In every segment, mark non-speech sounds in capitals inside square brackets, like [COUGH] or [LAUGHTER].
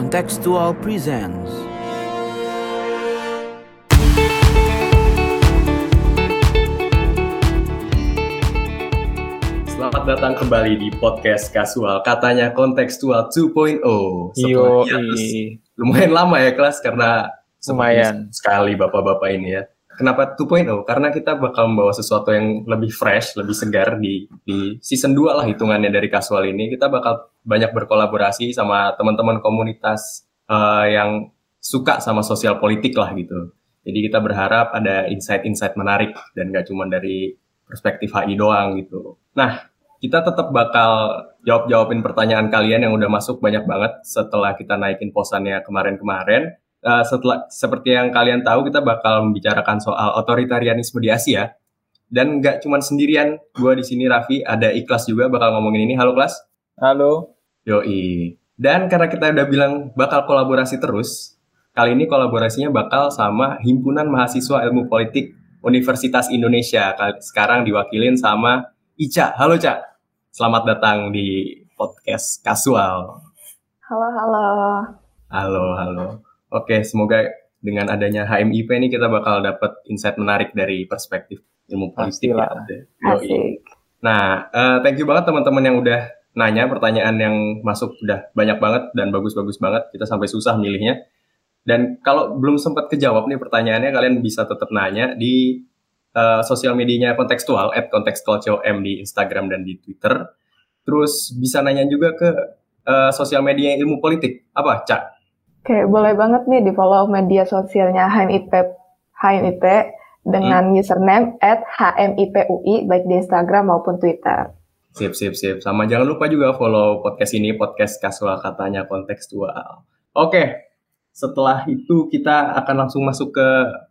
Contextual presents Selamat datang kembali di podcast Kasual, katanya kontekstual 2.0. Yo, Setelah hiatus lumayan lama ya kelas karena Lumayan. sekali bapak-bapak ini ya. Kenapa 2.0? Karena kita bakal membawa sesuatu yang lebih fresh, lebih segar di di season 2 lah hitungannya dari Kasual ini. Kita bakal banyak berkolaborasi sama teman-teman komunitas eh, yang suka sama sosial politik lah gitu. Jadi kita berharap ada insight-insight menarik dan gak cuma dari perspektif HI doang gitu. Nah, kita tetap bakal jawab-jawabin pertanyaan kalian yang udah masuk banyak banget setelah kita naikin posannya kemarin-kemarin. Eh, setelah seperti yang kalian tahu kita bakal membicarakan soal otoritarianisme di Asia. Dan nggak cuma sendirian gue di sini Raffi ada Ikhlas juga bakal ngomongin ini. Halo kelas Halo. yoi. Dan karena kita udah bilang bakal kolaborasi terus kali ini kolaborasinya bakal sama himpunan mahasiswa ilmu politik Universitas Indonesia. Sekarang diwakilin sama Ica. Halo Ca selamat datang di podcast kasual. Halo, halo. Halo, halo. Oke, semoga dengan adanya HMIP ini kita bakal dapat insight menarik dari perspektif ilmu politik ya. Asik. Nah, eh, thank you banget teman-teman yang udah nanya pertanyaan yang masuk udah banyak banget dan bagus-bagus banget. Kita sampai susah milihnya. Dan kalau belum sempat kejawab nih pertanyaannya, kalian bisa tetap nanya di eh, sosial medianya kontekstual, at kontekstualcom di Instagram dan di Twitter. Terus bisa nanya juga ke eh, sosial media ilmu politik. Apa, Cak? Oke, boleh banget nih di follow media sosialnya HMIP, HMIP dengan username at HMIPUI baik di Instagram maupun Twitter. Sip, sip, sip. Sama jangan lupa juga follow podcast ini, podcast kasual katanya kontekstual. Oke, setelah itu kita akan langsung masuk ke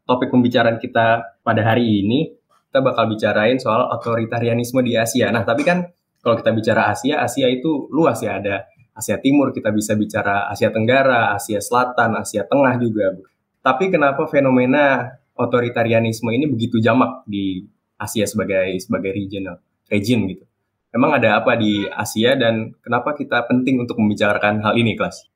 topik pembicaraan kita pada hari ini. Kita bakal bicarain soal otoritarianisme di Asia. Nah, tapi kan kalau kita bicara Asia, Asia itu luas ya. Ada Asia Timur, kita bisa bicara Asia Tenggara, Asia Selatan, Asia Tengah juga. Tapi kenapa fenomena otoritarianisme ini begitu jamak di Asia sebagai sebagai regional, region gitu? Emang ada apa di Asia dan kenapa kita penting untuk membicarakan hal ini, kelas?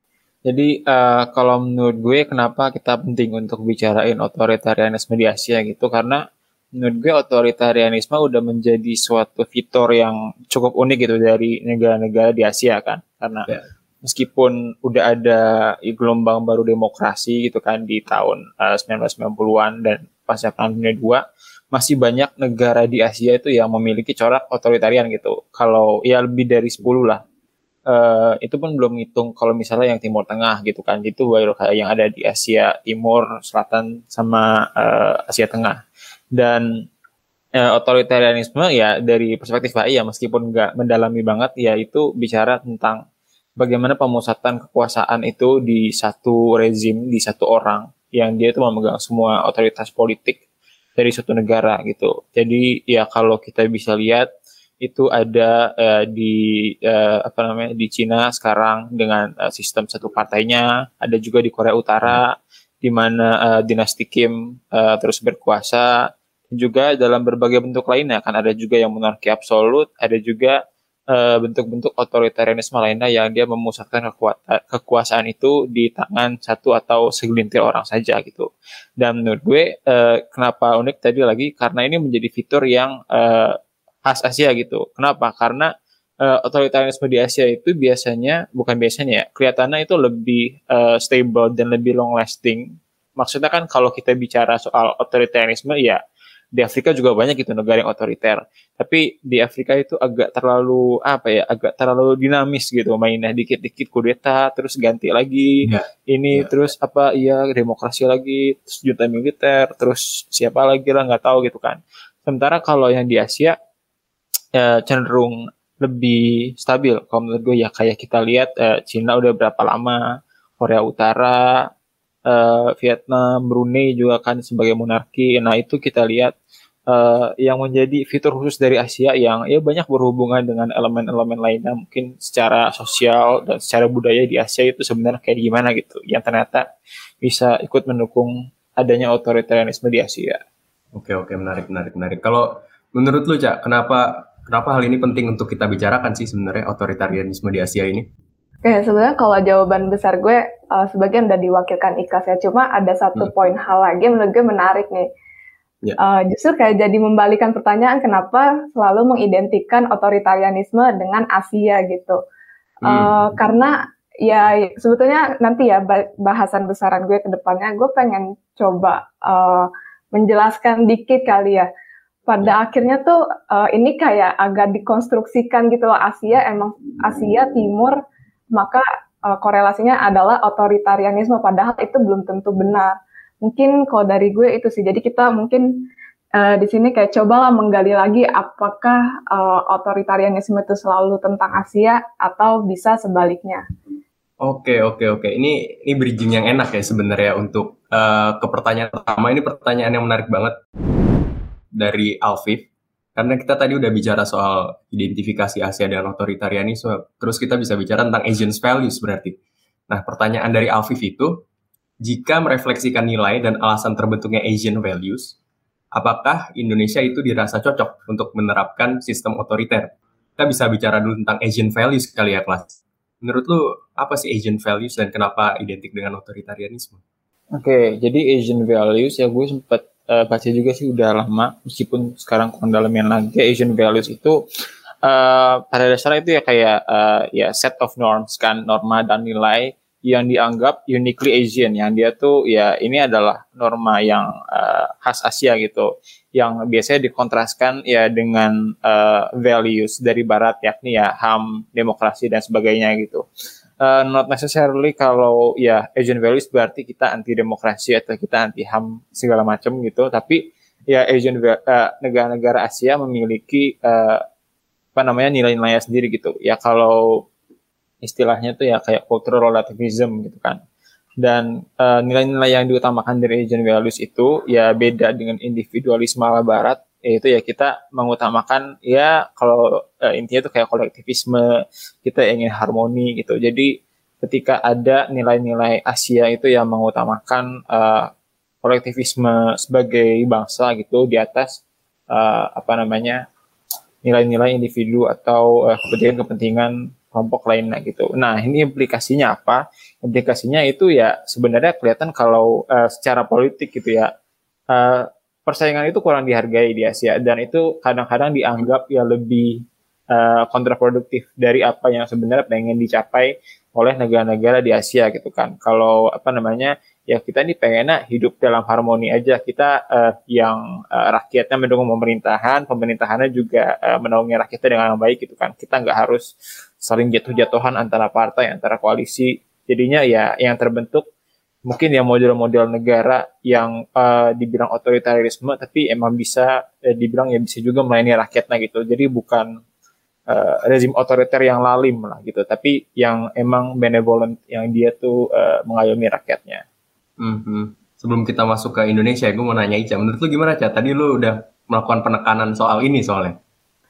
Jadi eh, kalau menurut gue kenapa kita penting untuk bicarain otoritarianisme di Asia gitu karena menurut gue otoritarianisme udah menjadi suatu fitur yang cukup unik gitu dari negara-negara di Asia kan karena Ya. meskipun udah ada gelombang baru demokrasi gitu kan di tahun eh, 1990-an dan pasca Perang Dunia II masih banyak negara di Asia itu yang memiliki corak otoritarian gitu. Kalau ya lebih dari 10 lah. Eh, itu pun belum ngitung kalau misalnya yang Timur Tengah gitu kan. Itu baru yang ada di Asia Timur, Selatan sama eh, Asia Tengah. Dan eh, otoritarianisme ya dari perspektif HI ya meskipun nggak mendalami banget ya itu bicara tentang bagaimana pemusatan kekuasaan itu di satu rezim, di satu orang yang dia itu memegang semua otoritas politik dari suatu negara gitu. Jadi ya kalau kita bisa lihat itu ada eh, di eh, apa namanya di Cina sekarang dengan eh, sistem satu partainya, ada juga di Korea Utara di mana eh, dinasti Kim eh, terus berkuasa. Juga dalam berbagai bentuk lainnya kan ada juga yang monarki absolut, ada juga eh, bentuk-bentuk otoritarianisme lainnya yang dia memusatkan kekuatan kekuasaan itu di tangan satu atau segelintir orang saja gitu. Dan menurut gue eh, kenapa unik tadi lagi karena ini menjadi fitur yang eh, khas Asia gitu. Kenapa? Karena eh, otoritarianisme di Asia itu biasanya bukan biasanya ya, kelihatannya itu lebih eh, stable dan lebih long lasting. Maksudnya kan kalau kita bicara soal otoritarianisme ya di Afrika juga banyak gitu negara yang otoriter. Tapi di Afrika itu agak terlalu apa ya, agak terlalu dinamis gitu mainnya dikit-dikit kudeta terus ganti lagi Ya, ini ya. terus apa iya demokrasi lagi terus junta militer terus siapa lagi lah nggak tahu gitu kan. Sementara kalau yang di Asia ya, cenderung lebih stabil. Kalau menurut gue ya kayak kita lihat eh, Cina udah berapa lama, Korea Utara, eh, Vietnam, Brunei juga kan sebagai monarki. Nah itu kita lihat eh, yang menjadi fitur khusus dari Asia yang ya banyak berhubungan dengan elemen-elemen lainnya mungkin secara sosial dan secara budaya di Asia itu sebenarnya kayak gimana gitu yang ternyata bisa ikut mendukung adanya otoritarianisme di Asia. Oke, oke, menarik, menarik, menarik. Kalau menurut lu, Cak, kenapa kenapa hal ini penting untuk kita bicarakan sih sebenarnya otoritarianisme di Asia ini? Oke, sebenarnya kalau jawaban besar gue uh, sebagian udah diwakilkan Ikas ya. Cuma ada satu hmm. poin hal lagi yang menurut gue menarik nih. Yeah. Ya. Uh, justru kayak jadi membalikan pertanyaan kenapa selalu mengidentikan otoritarianisme dengan Asia gitu. Hmm. Uh, karena ya sebetulnya nanti ya bahasan besaran gue ke depannya gue pengen coba uh, menjelaskan dikit kali ya. Pada akhirnya tuh uh, ini kayak agak dikonstruksikan gitu loh Asia emang Asia Timur maka uh, korelasinya adalah otoritarianisme padahal itu belum tentu benar. Mungkin kalau dari gue itu sih. Jadi kita mungkin uh, di sini kayak cobalah menggali lagi apakah uh, otoritarianisme itu selalu tentang Asia atau bisa sebaliknya. Oke oke oke. Ini ini bridging yang enak ya sebenarnya untuk uh, ke pertanyaan pertama. Ini pertanyaan yang menarik banget dari Alfif. Karena kita tadi udah bicara soal identifikasi Asia dengan otoritarianisme, terus kita bisa bicara tentang Asian values berarti. Nah, pertanyaan dari Alfif itu, jika merefleksikan nilai dan alasan terbentuknya Asian values, apakah Indonesia itu dirasa cocok untuk menerapkan sistem otoriter? Kita bisa bicara dulu tentang Asian values kali ya, kelas. Menurut lu, apa sih Asian values dan kenapa identik dengan otoritarianisme? Oke, okay, jadi Asian values ya gue sempat uh, baca juga sih udah lama meskipun sekarang kurang lagi. Asian values itu uh, pada dasarnya itu ya kayak uh, ya set of norms kan norma dan nilai yang dianggap uniquely Asian. Yang dia tuh ya ini adalah norma yang uh, khas Asia gitu. Yang biasanya dikontraskan ya dengan uh, values dari Barat yakni ya HAM, demokrasi dan sebagainya gitu uh, not necessarily kalau ya Asian values berarti kita anti demokrasi atau kita anti ham segala macam gitu. Tapi ya Asian uh, negara-negara Asia memiliki uh, apa namanya nilai-nilai sendiri gitu. Ya kalau istilahnya tuh ya kayak cultural relativism gitu kan. Dan nilai-nilai uh, yang diutamakan dari Asian values itu ya beda dengan individualisme ala Barat yaitu ya kita mengutamakan ya kalau uh, intinya itu kayak kolektivisme kita ingin harmoni gitu jadi ketika ada nilai-nilai Asia itu yang mengutamakan uh, kolektivisme sebagai bangsa gitu di atas uh, apa namanya nilai-nilai individu atau uh, kepentingan-kepentingan kelompok lainnya gitu. Nah ini implikasinya apa? Implikasinya itu ya sebenarnya kelihatan kalau uh, secara politik gitu ya uh, persaingan itu kurang dihargai di Asia dan itu kadang-kadang dianggap ya lebih uh, kontraproduktif dari apa yang sebenarnya pengen dicapai oleh negara-negara di Asia gitu kan. Kalau apa namanya ya kita ini pengennya hidup dalam harmoni aja kita uh, yang uh, rakyatnya mendukung pemerintahan, pemerintahannya juga uh, menaungi rakyatnya dengan baik gitu kan. Kita nggak harus saling jatuh-jatuhan antara partai, antara koalisi. Jadinya ya yang terbentuk mungkin ya model-model negara yang uh, dibilang otoritarisme tapi emang bisa eh, dibilang ya bisa juga melayani rakyatnya gitu jadi bukan uh, rezim otoriter yang lalim lah gitu tapi yang emang benevolent yang dia tuh uh, mengayomi rakyatnya. Mm-hmm. Sebelum kita masuk ke Indonesia, gue mau nanya Ica, menurut lu gimana Ca? Tadi lu udah melakukan penekanan soal ini soalnya.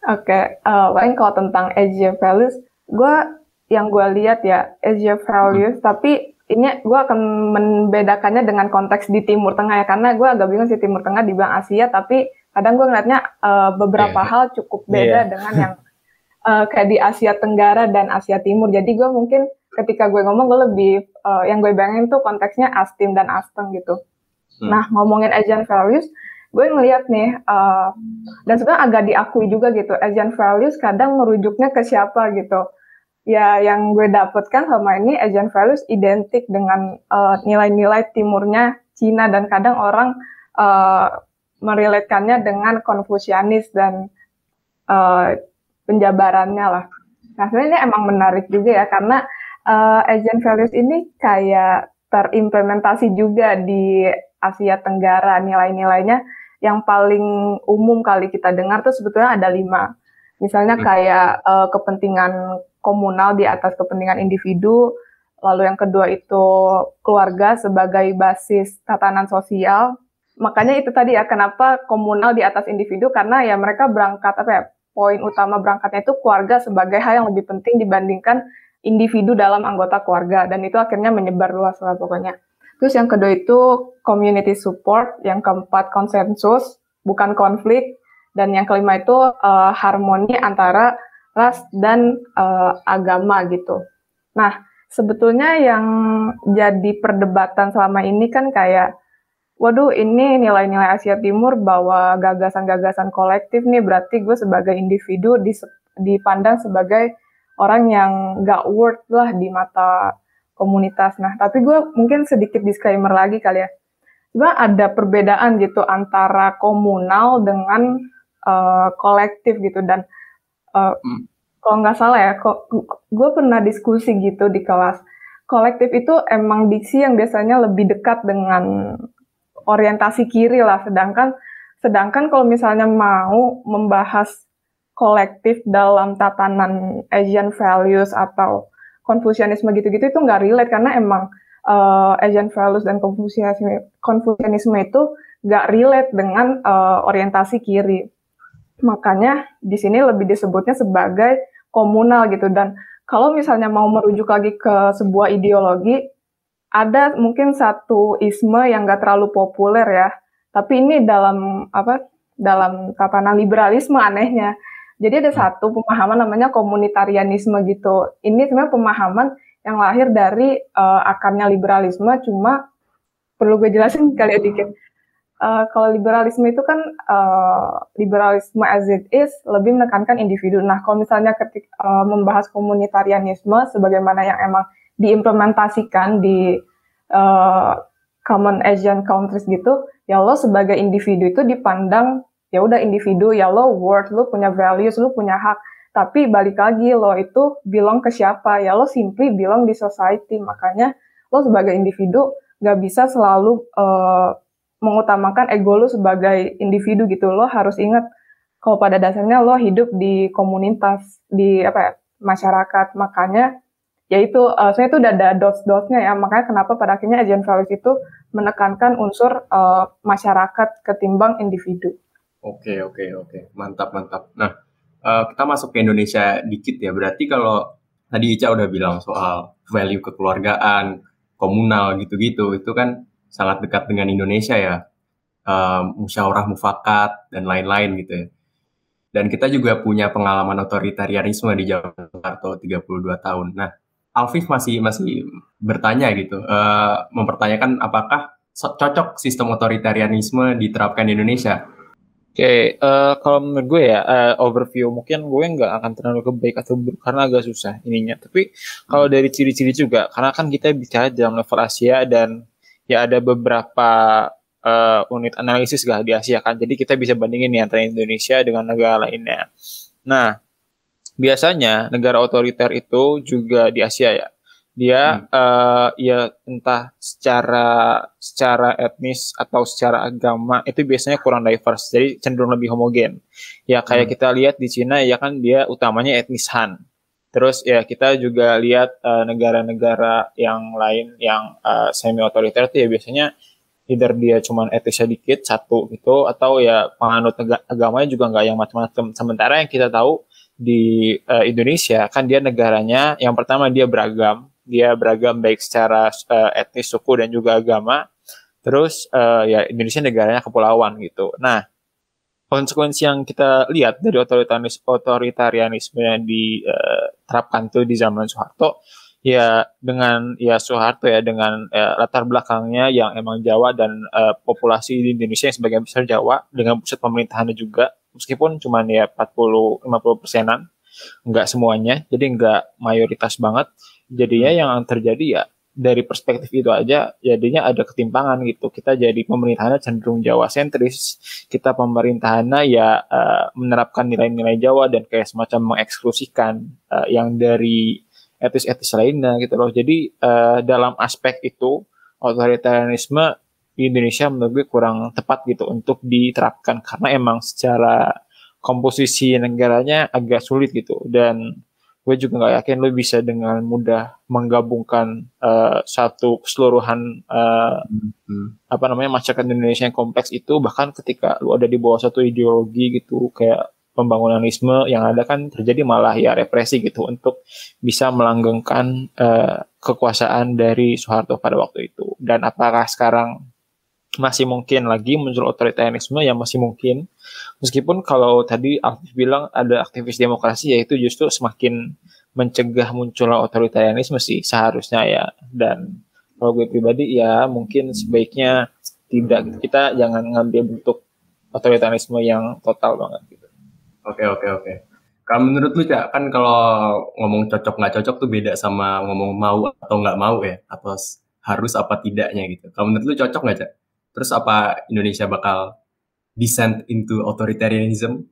Oke, okay, uh, paling kalau tentang Asia values, gue yang gue lihat ya Asia values, hmm. tapi ini gue akan membedakannya dengan konteks di Timur Tengah ya karena gue agak bingung sih Timur Tengah dibilang Asia tapi kadang gue ngeliatnya uh, beberapa yeah. hal cukup beda yeah. dengan yang uh, kayak di Asia Tenggara dan Asia Timur jadi gue mungkin ketika gue ngomong gue lebih uh, yang gue bayangin tuh konteksnya Astim dan Asteng gitu hmm. nah ngomongin Asian values gue ngeliat nih uh, dan sebenarnya agak diakui juga gitu Asian values kadang merujuknya ke siapa gitu ya yang gue dapatkan sama ini Asian values identik dengan uh, nilai-nilai timurnya Cina dan kadang orang uh, merelatekannya dengan Konfusianis dan uh, penjabarannya lah. Nah sebenarnya emang menarik juga ya karena uh, Asian values ini kayak terimplementasi juga di Asia Tenggara nilai-nilainya yang paling umum kali kita dengar tuh sebetulnya ada lima. Misalnya hmm. kayak uh, kepentingan komunal di atas kepentingan individu. Lalu yang kedua itu keluarga sebagai basis tatanan sosial. Makanya itu tadi ya kenapa komunal di atas individu karena ya mereka berangkat apa ya poin utama berangkatnya itu keluarga sebagai hal yang lebih penting dibandingkan individu dalam anggota keluarga dan itu akhirnya menyebar luas lah pokoknya. Terus yang kedua itu community support, yang keempat konsensus, bukan konflik, dan yang kelima itu uh, harmoni antara ras dan uh, agama gitu. Nah, sebetulnya yang jadi perdebatan selama ini kan kayak waduh ini nilai-nilai Asia Timur bahwa gagasan-gagasan kolektif nih berarti gue sebagai individu dipandang sebagai orang yang gak worth lah di mata komunitas. Nah, tapi gue mungkin sedikit disclaimer lagi kali ya. Coba ada perbedaan gitu antara komunal dengan uh, kolektif gitu dan uh, hmm kalau nggak salah ya, kok gue pernah diskusi gitu di kelas. Kolektif itu emang diksi yang biasanya lebih dekat dengan orientasi kiri lah, sedangkan sedangkan kalau misalnya mau membahas kolektif dalam tatanan Asian values atau Konfusianisme gitu-gitu itu nggak relate karena emang uh, Asian values dan Konfusianisme, Konfusianisme itu nggak relate dengan uh, orientasi kiri. Makanya di sini lebih disebutnya sebagai komunal gitu. Dan kalau misalnya mau merujuk lagi ke sebuah ideologi ada mungkin satu isme yang gak terlalu populer ya. Tapi ini dalam apa dalam tatanan liberalisme anehnya. Jadi ada satu pemahaman namanya komunitarianisme gitu. Ini sebenarnya pemahaman yang lahir dari uh, akarnya liberalisme. Cuma perlu gue jelasin kali ya dikit uh, kalau liberalisme itu kan uh, liberalisme as it is lebih menekankan individu. Nah, kalau misalnya ketika uh, membahas komunitarianisme sebagaimana yang emang diimplementasikan di uh, common Asian countries gitu, ya lo sebagai individu itu dipandang ya udah individu, ya lo worth, lo punya values, lo punya hak. Tapi balik lagi lo itu belong ke siapa? Ya lo simply belong di society. Makanya lo sebagai individu gak bisa selalu uh, mengutamakan ego lo sebagai individu gitu. Lo harus ingat kalau pada dasarnya lo hidup di komunitas di apa ya, masyarakat. Makanya ya itu uh, saya itu udah ada dots-dotsnya ya. Makanya kenapa pada akhirnya Asian values itu menekankan unsur uh, masyarakat ketimbang individu. Oke oke oke. Mantap mantap. Nah uh, kita masuk ke Indonesia dikit ya. Berarti kalau tadi Ica udah bilang soal value kekeluargaan komunal gitu-gitu itu kan sangat dekat dengan Indonesia ya, um, musyawarah mufakat dan lain-lain gitu ya. Dan kita juga punya pengalaman otoritarianisme di Jakarta 32 tahun. Nah, Alfif masih masih bertanya gitu, uh, mempertanyakan apakah cocok sistem otoritarianisme diterapkan di Indonesia? Oke, okay, uh, kalau menurut gue ya uh, overview mungkin gue nggak akan terlalu kebaik atau buruk karena agak susah ininya. Tapi kalau dari ciri-ciri juga, karena kan kita bicara dalam level Asia dan ya ada beberapa uh, unit analisis gak di Asia kan. Jadi kita bisa bandingin nih antara Indonesia dengan negara lainnya. Nah, biasanya negara otoriter itu juga di Asia ya. Dia hmm. uh, ya entah secara secara etnis atau secara agama itu biasanya kurang diverse. Jadi cenderung lebih homogen. Ya kayak hmm. kita lihat di Cina ya kan dia utamanya etnis Han Terus ya kita juga lihat eh, negara-negara uh, yang lain yang uh, semi otoriter itu ya biasanya either dia cuma etis sedikit satu gitu atau ya penganut agamanya juga nggak yang macam-macam. Sementara yang kita tahu di uh, Indonesia kan dia negaranya yang pertama dia beragam, dia beragam baik secara uh, etnis, suku dan juga agama. Terus uh, ya Indonesia negaranya kepulauan gitu. Nah, konsekuensi yang kita lihat dari otoritaris otoritarianisme yang diterapkan tuh di zaman Soeharto ya dengan ya Soeharto ya dengan ya, latar belakangnya yang emang Jawa dan uh, populasi di Indonesia yang sebagian besar Jawa dengan pusat pemerintahannya juga meskipun cuma ya 40 50 persenan nggak semuanya jadi nggak mayoritas banget. Jadinya yang terjadi ya dari perspektif itu aja jadinya ada ketimpangan gitu. Kita jadi pemerintahannya cenderung Jawa sentris, kita pemerintahannya ya uh, menerapkan nilai-nilai Jawa dan kayak semacam mengeksklusikan uh, yang dari etis-etis lainnya gitu loh. Jadi uh, dalam aspek itu otoritarianisme di Indonesia menurut gue kurang tepat gitu untuk diterapkan karena emang secara komposisi negaranya agak sulit gitu dan gue juga nggak yakin lo bisa dengan mudah menggabungkan uh, satu keseluruhan uh, hmm. apa namanya masyarakat Indonesia yang kompleks itu bahkan ketika lo ada di bawah satu ideologi gitu kayak pembangunanisme yang ada kan terjadi malah ya represi gitu untuk bisa melanggengkan uh, kekuasaan dari Soeharto pada waktu itu dan apakah sekarang masih mungkin lagi muncul otoritarianisme yang masih mungkin meskipun kalau tadi Alfif bilang ada aktivis demokrasi yaitu justru semakin mencegah munculnya otoritarianisme sih seharusnya ya dan kalau gue pribadi ya mungkin sebaiknya tidak kita jangan ngambil bentuk otoritarianisme yang total banget gitu. Oke oke oke. Kalau menurut lu Cak, kan kalau ngomong cocok nggak cocok tuh beda sama ngomong mau atau nggak mau ya, atau harus apa tidaknya gitu. Kalau menurut lu cocok nggak Cak? Terus apa Indonesia bakal descend into authoritarianism?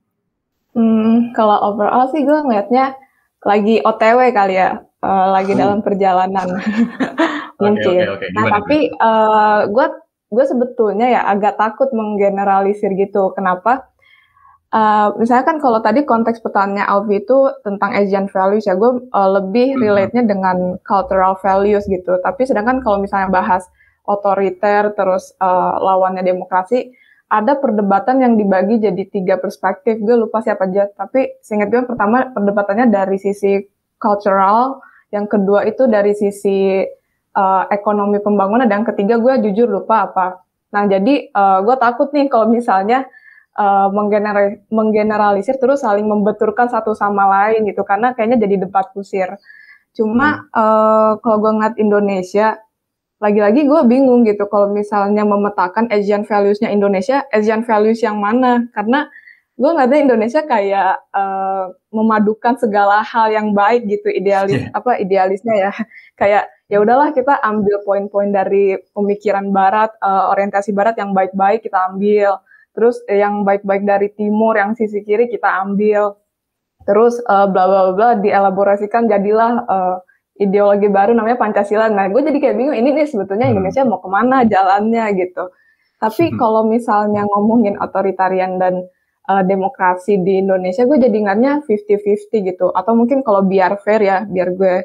Hmm, kalau overall sih gue ngeliatnya lagi OTW kali ya, uh, lagi hmm. dalam perjalanan [LAUGHS] [LAUGHS] mungkin. Okay, okay, okay. nah tapi gue uh, gue sebetulnya ya agak takut menggeneralisir gitu. Kenapa? Uh, misalnya kan kalau tadi konteks pertanyaannya Alvi itu tentang Asian values ya, gue uh, lebih mm-hmm. relate-nya dengan cultural values gitu. Tapi sedangkan kalau misalnya bahas otoriter terus uh, lawannya demokrasi, ada perdebatan yang dibagi jadi tiga perspektif. Gue lupa siapa aja, tapi seingat gue pertama perdebatannya dari sisi cultural, yang kedua itu dari sisi uh, ekonomi pembangunan, dan ketiga gue jujur lupa apa. Nah jadi uh, gue takut nih kalau misalnya uh, menggeneralisir terus saling membenturkan satu sama lain gitu karena kayaknya jadi debat kusir. Cuma hmm. uh, kalau gue ngeliat Indonesia, lagi-lagi gue bingung gitu kalau misalnya memetakan Asian values-nya Indonesia, Asian values yang mana? Karena gue nggak ada Indonesia kayak uh, memadukan segala hal yang baik gitu idealis yeah. apa idealisnya ya [LAUGHS] kayak ya udahlah kita ambil poin-poin dari pemikiran Barat uh, orientasi Barat yang baik-baik kita ambil terus yang baik-baik dari timur yang sisi kiri kita ambil terus uh, bla bla bla dielaborasikan jadilah uh, ideologi baru namanya Pancasila nah gue jadi kayak bingung ini nih sebetulnya hmm. Indonesia mau ke mana jalannya gitu tapi hmm. kalau misalnya ngomongin otoritarian dan uh, demokrasi di Indonesia gue jadi ingatnya 50-50 gitu atau mungkin kalau biar fair ya biar gue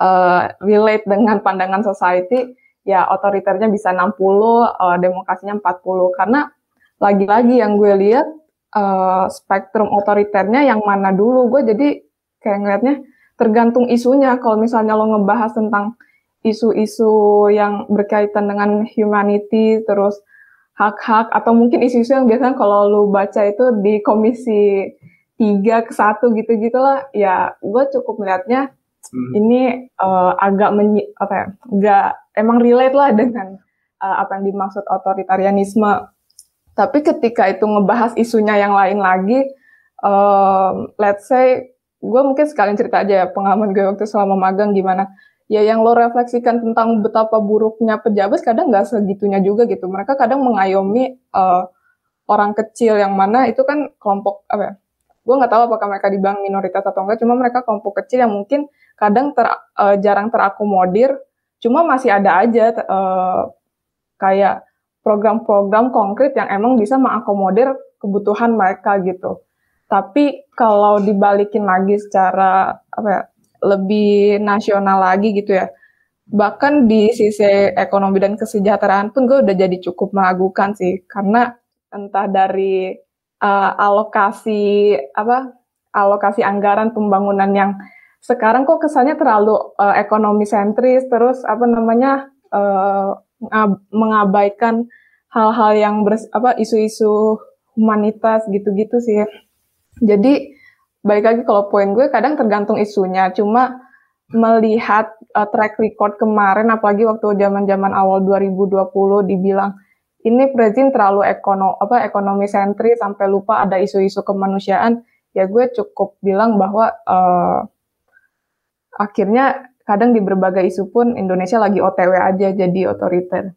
uh, relate dengan pandangan society ya otoriternya bisa 60 uh, demokrasinya 40 karena lagi-lagi yang gue lihat uh, spektrum otoriternya yang mana dulu gue jadi kayak ngeliatnya tergantung isunya kalau misalnya lo ngebahas tentang isu-isu yang berkaitan dengan humanity terus hak-hak atau mungkin isu-isu yang biasanya kalau lo baca itu di komisi tiga ke satu gitu gitulah ya gue cukup melihatnya hmm. ini uh, agak menyi apa ya nggak emang relate lah dengan uh, apa yang dimaksud otoritarianisme tapi ketika itu ngebahas isunya yang lain lagi, um, let's say gue mungkin sekalian cerita aja ya pengalaman gue waktu selama magang gimana. Ya yang lo refleksikan tentang betapa buruknya pejabat kadang nggak segitunya juga gitu. Mereka kadang mengayomi uh, orang kecil yang mana itu kan kelompok apa ya? Gue nggak tahu apakah mereka dibilang minoritas atau enggak. Cuma mereka kelompok kecil yang mungkin kadang ter, uh, jarang terakomodir. Cuma masih ada aja uh, kayak program-program konkret yang emang bisa mengakomodir kebutuhan mereka gitu. Tapi kalau dibalikin lagi secara apa ya, lebih nasional lagi gitu ya. Bahkan di sisi ekonomi dan kesejahteraan pun gue udah jadi cukup meragukan sih karena entah dari uh, alokasi apa alokasi anggaran pembangunan yang sekarang kok kesannya terlalu uh, ekonomi sentris terus apa namanya uh, mengabaikan hal-hal yang ber, apa isu-isu humanitas gitu-gitu sih. Jadi balik lagi kalau poin gue kadang tergantung isunya. Cuma melihat uh, track record kemarin apalagi waktu zaman-zaman awal 2020 dibilang ini presiden terlalu ekono apa ekonomi sentris sampai lupa ada isu-isu kemanusiaan ya gue cukup bilang bahwa uh, akhirnya kadang di berbagai isu pun Indonesia lagi OTW aja jadi otoriter.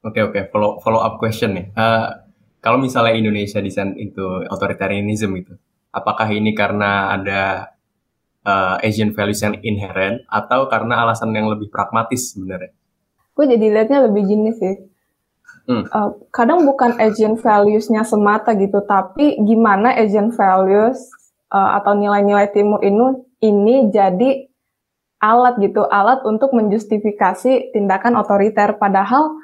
Oke oke follow follow up question nih. Uh, kalau misalnya Indonesia descend itu authoritarianism itu, apakah ini karena ada uh, Asian values yang inherent atau karena alasan yang lebih pragmatis sebenarnya? Gue jadi liatnya lebih gini sih. Hmm. Uh, kadang bukan Asian values-nya semata gitu, tapi gimana Asian values uh, atau nilai-nilai timur ini ini jadi alat gitu, alat untuk menjustifikasi tindakan otoriter. Padahal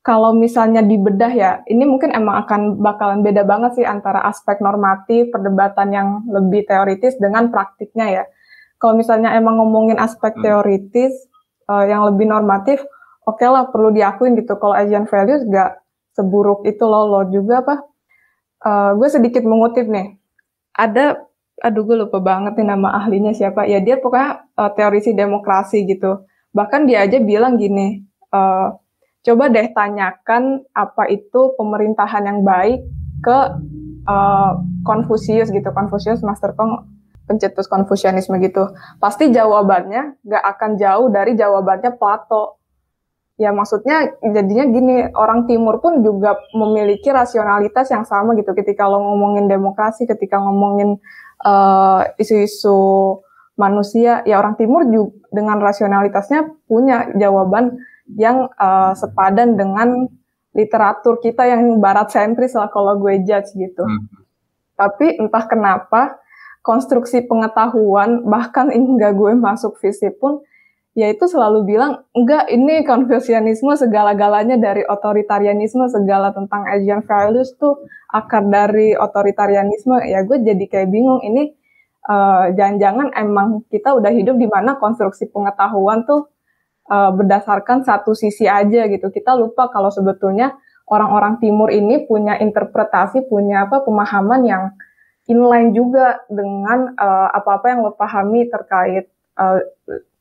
kalau misalnya dibedah ya, ini mungkin emang akan bakalan beda banget sih antara aspek normatif, perdebatan yang lebih teoritis dengan praktiknya ya. Kalau misalnya emang ngomongin aspek hmm. teoritis uh, yang lebih normatif, oke okay lah perlu diakuin gitu. Kalau Asian values gak seburuk itu loh, lo juga apa? Uh, gue sedikit mengutip nih. Ada aduh gue lupa banget nih nama ahlinya siapa. Ya dia pokoknya uh, teorisi demokrasi gitu. Bahkan dia aja bilang gini, uh, coba deh tanyakan apa itu pemerintahan yang baik ke uh, Confucius gitu. Confucius Master Kong pencetus Konfusianisme gitu. Pasti jawabannya gak akan jauh dari jawabannya Plato ya maksudnya jadinya gini orang timur pun juga memiliki rasionalitas yang sama gitu ketika lo ngomongin demokrasi ketika ngomongin uh, isu-isu manusia ya orang timur juga dengan rasionalitasnya punya jawaban yang uh, sepadan dengan literatur kita yang barat sentris lah kalau gue judge gitu hmm. tapi entah kenapa konstruksi pengetahuan bahkan hingga gue masuk visi pun ya itu selalu bilang enggak ini konfusianisme segala-galanya dari otoritarianisme segala tentang Asian values tuh akar dari otoritarianisme ya gue jadi kayak bingung ini uh, jangan-jangan emang kita udah hidup di mana konstruksi pengetahuan tuh uh, berdasarkan satu sisi aja gitu. Kita lupa kalau sebetulnya orang-orang timur ini punya interpretasi punya apa pemahaman yang inline juga dengan uh, apa-apa yang lo pahami terkait uh,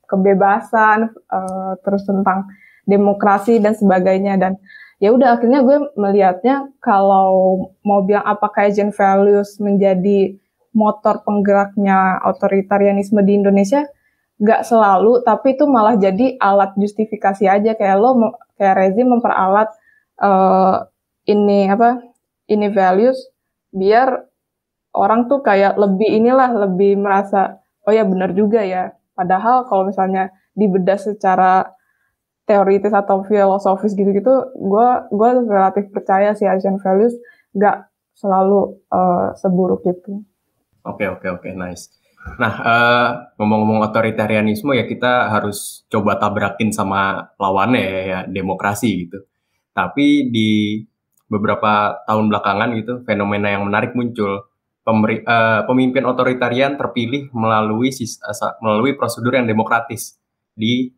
kebebasan, uh, terus tentang demokrasi dan sebagainya. Dan ya udah akhirnya gue melihatnya kalau mau bilang apakah Asian values menjadi motor penggeraknya otoritarianisme di Indonesia gak selalu tapi itu malah jadi alat justifikasi aja kayak lo kayak rezim memperalat uh, ini apa ini values biar orang tuh kayak lebih inilah lebih merasa oh ya benar juga ya Padahal kalau misalnya dibedah secara teoritis atau filosofis gitu-gitu, gue gue relatif percaya si Asian values gak selalu uh, seburuk itu. Oke okay, oke okay, oke okay, nice. Nah uh, ngomong-ngomong otoritarianisme ya kita harus coba tabrakin sama lawannya ya, ya demokrasi gitu. Tapi di beberapa tahun belakangan gitu fenomena yang menarik muncul pemeri, uh, pemimpin otoritarian terpilih melalui uh, melalui prosedur yang demokratis di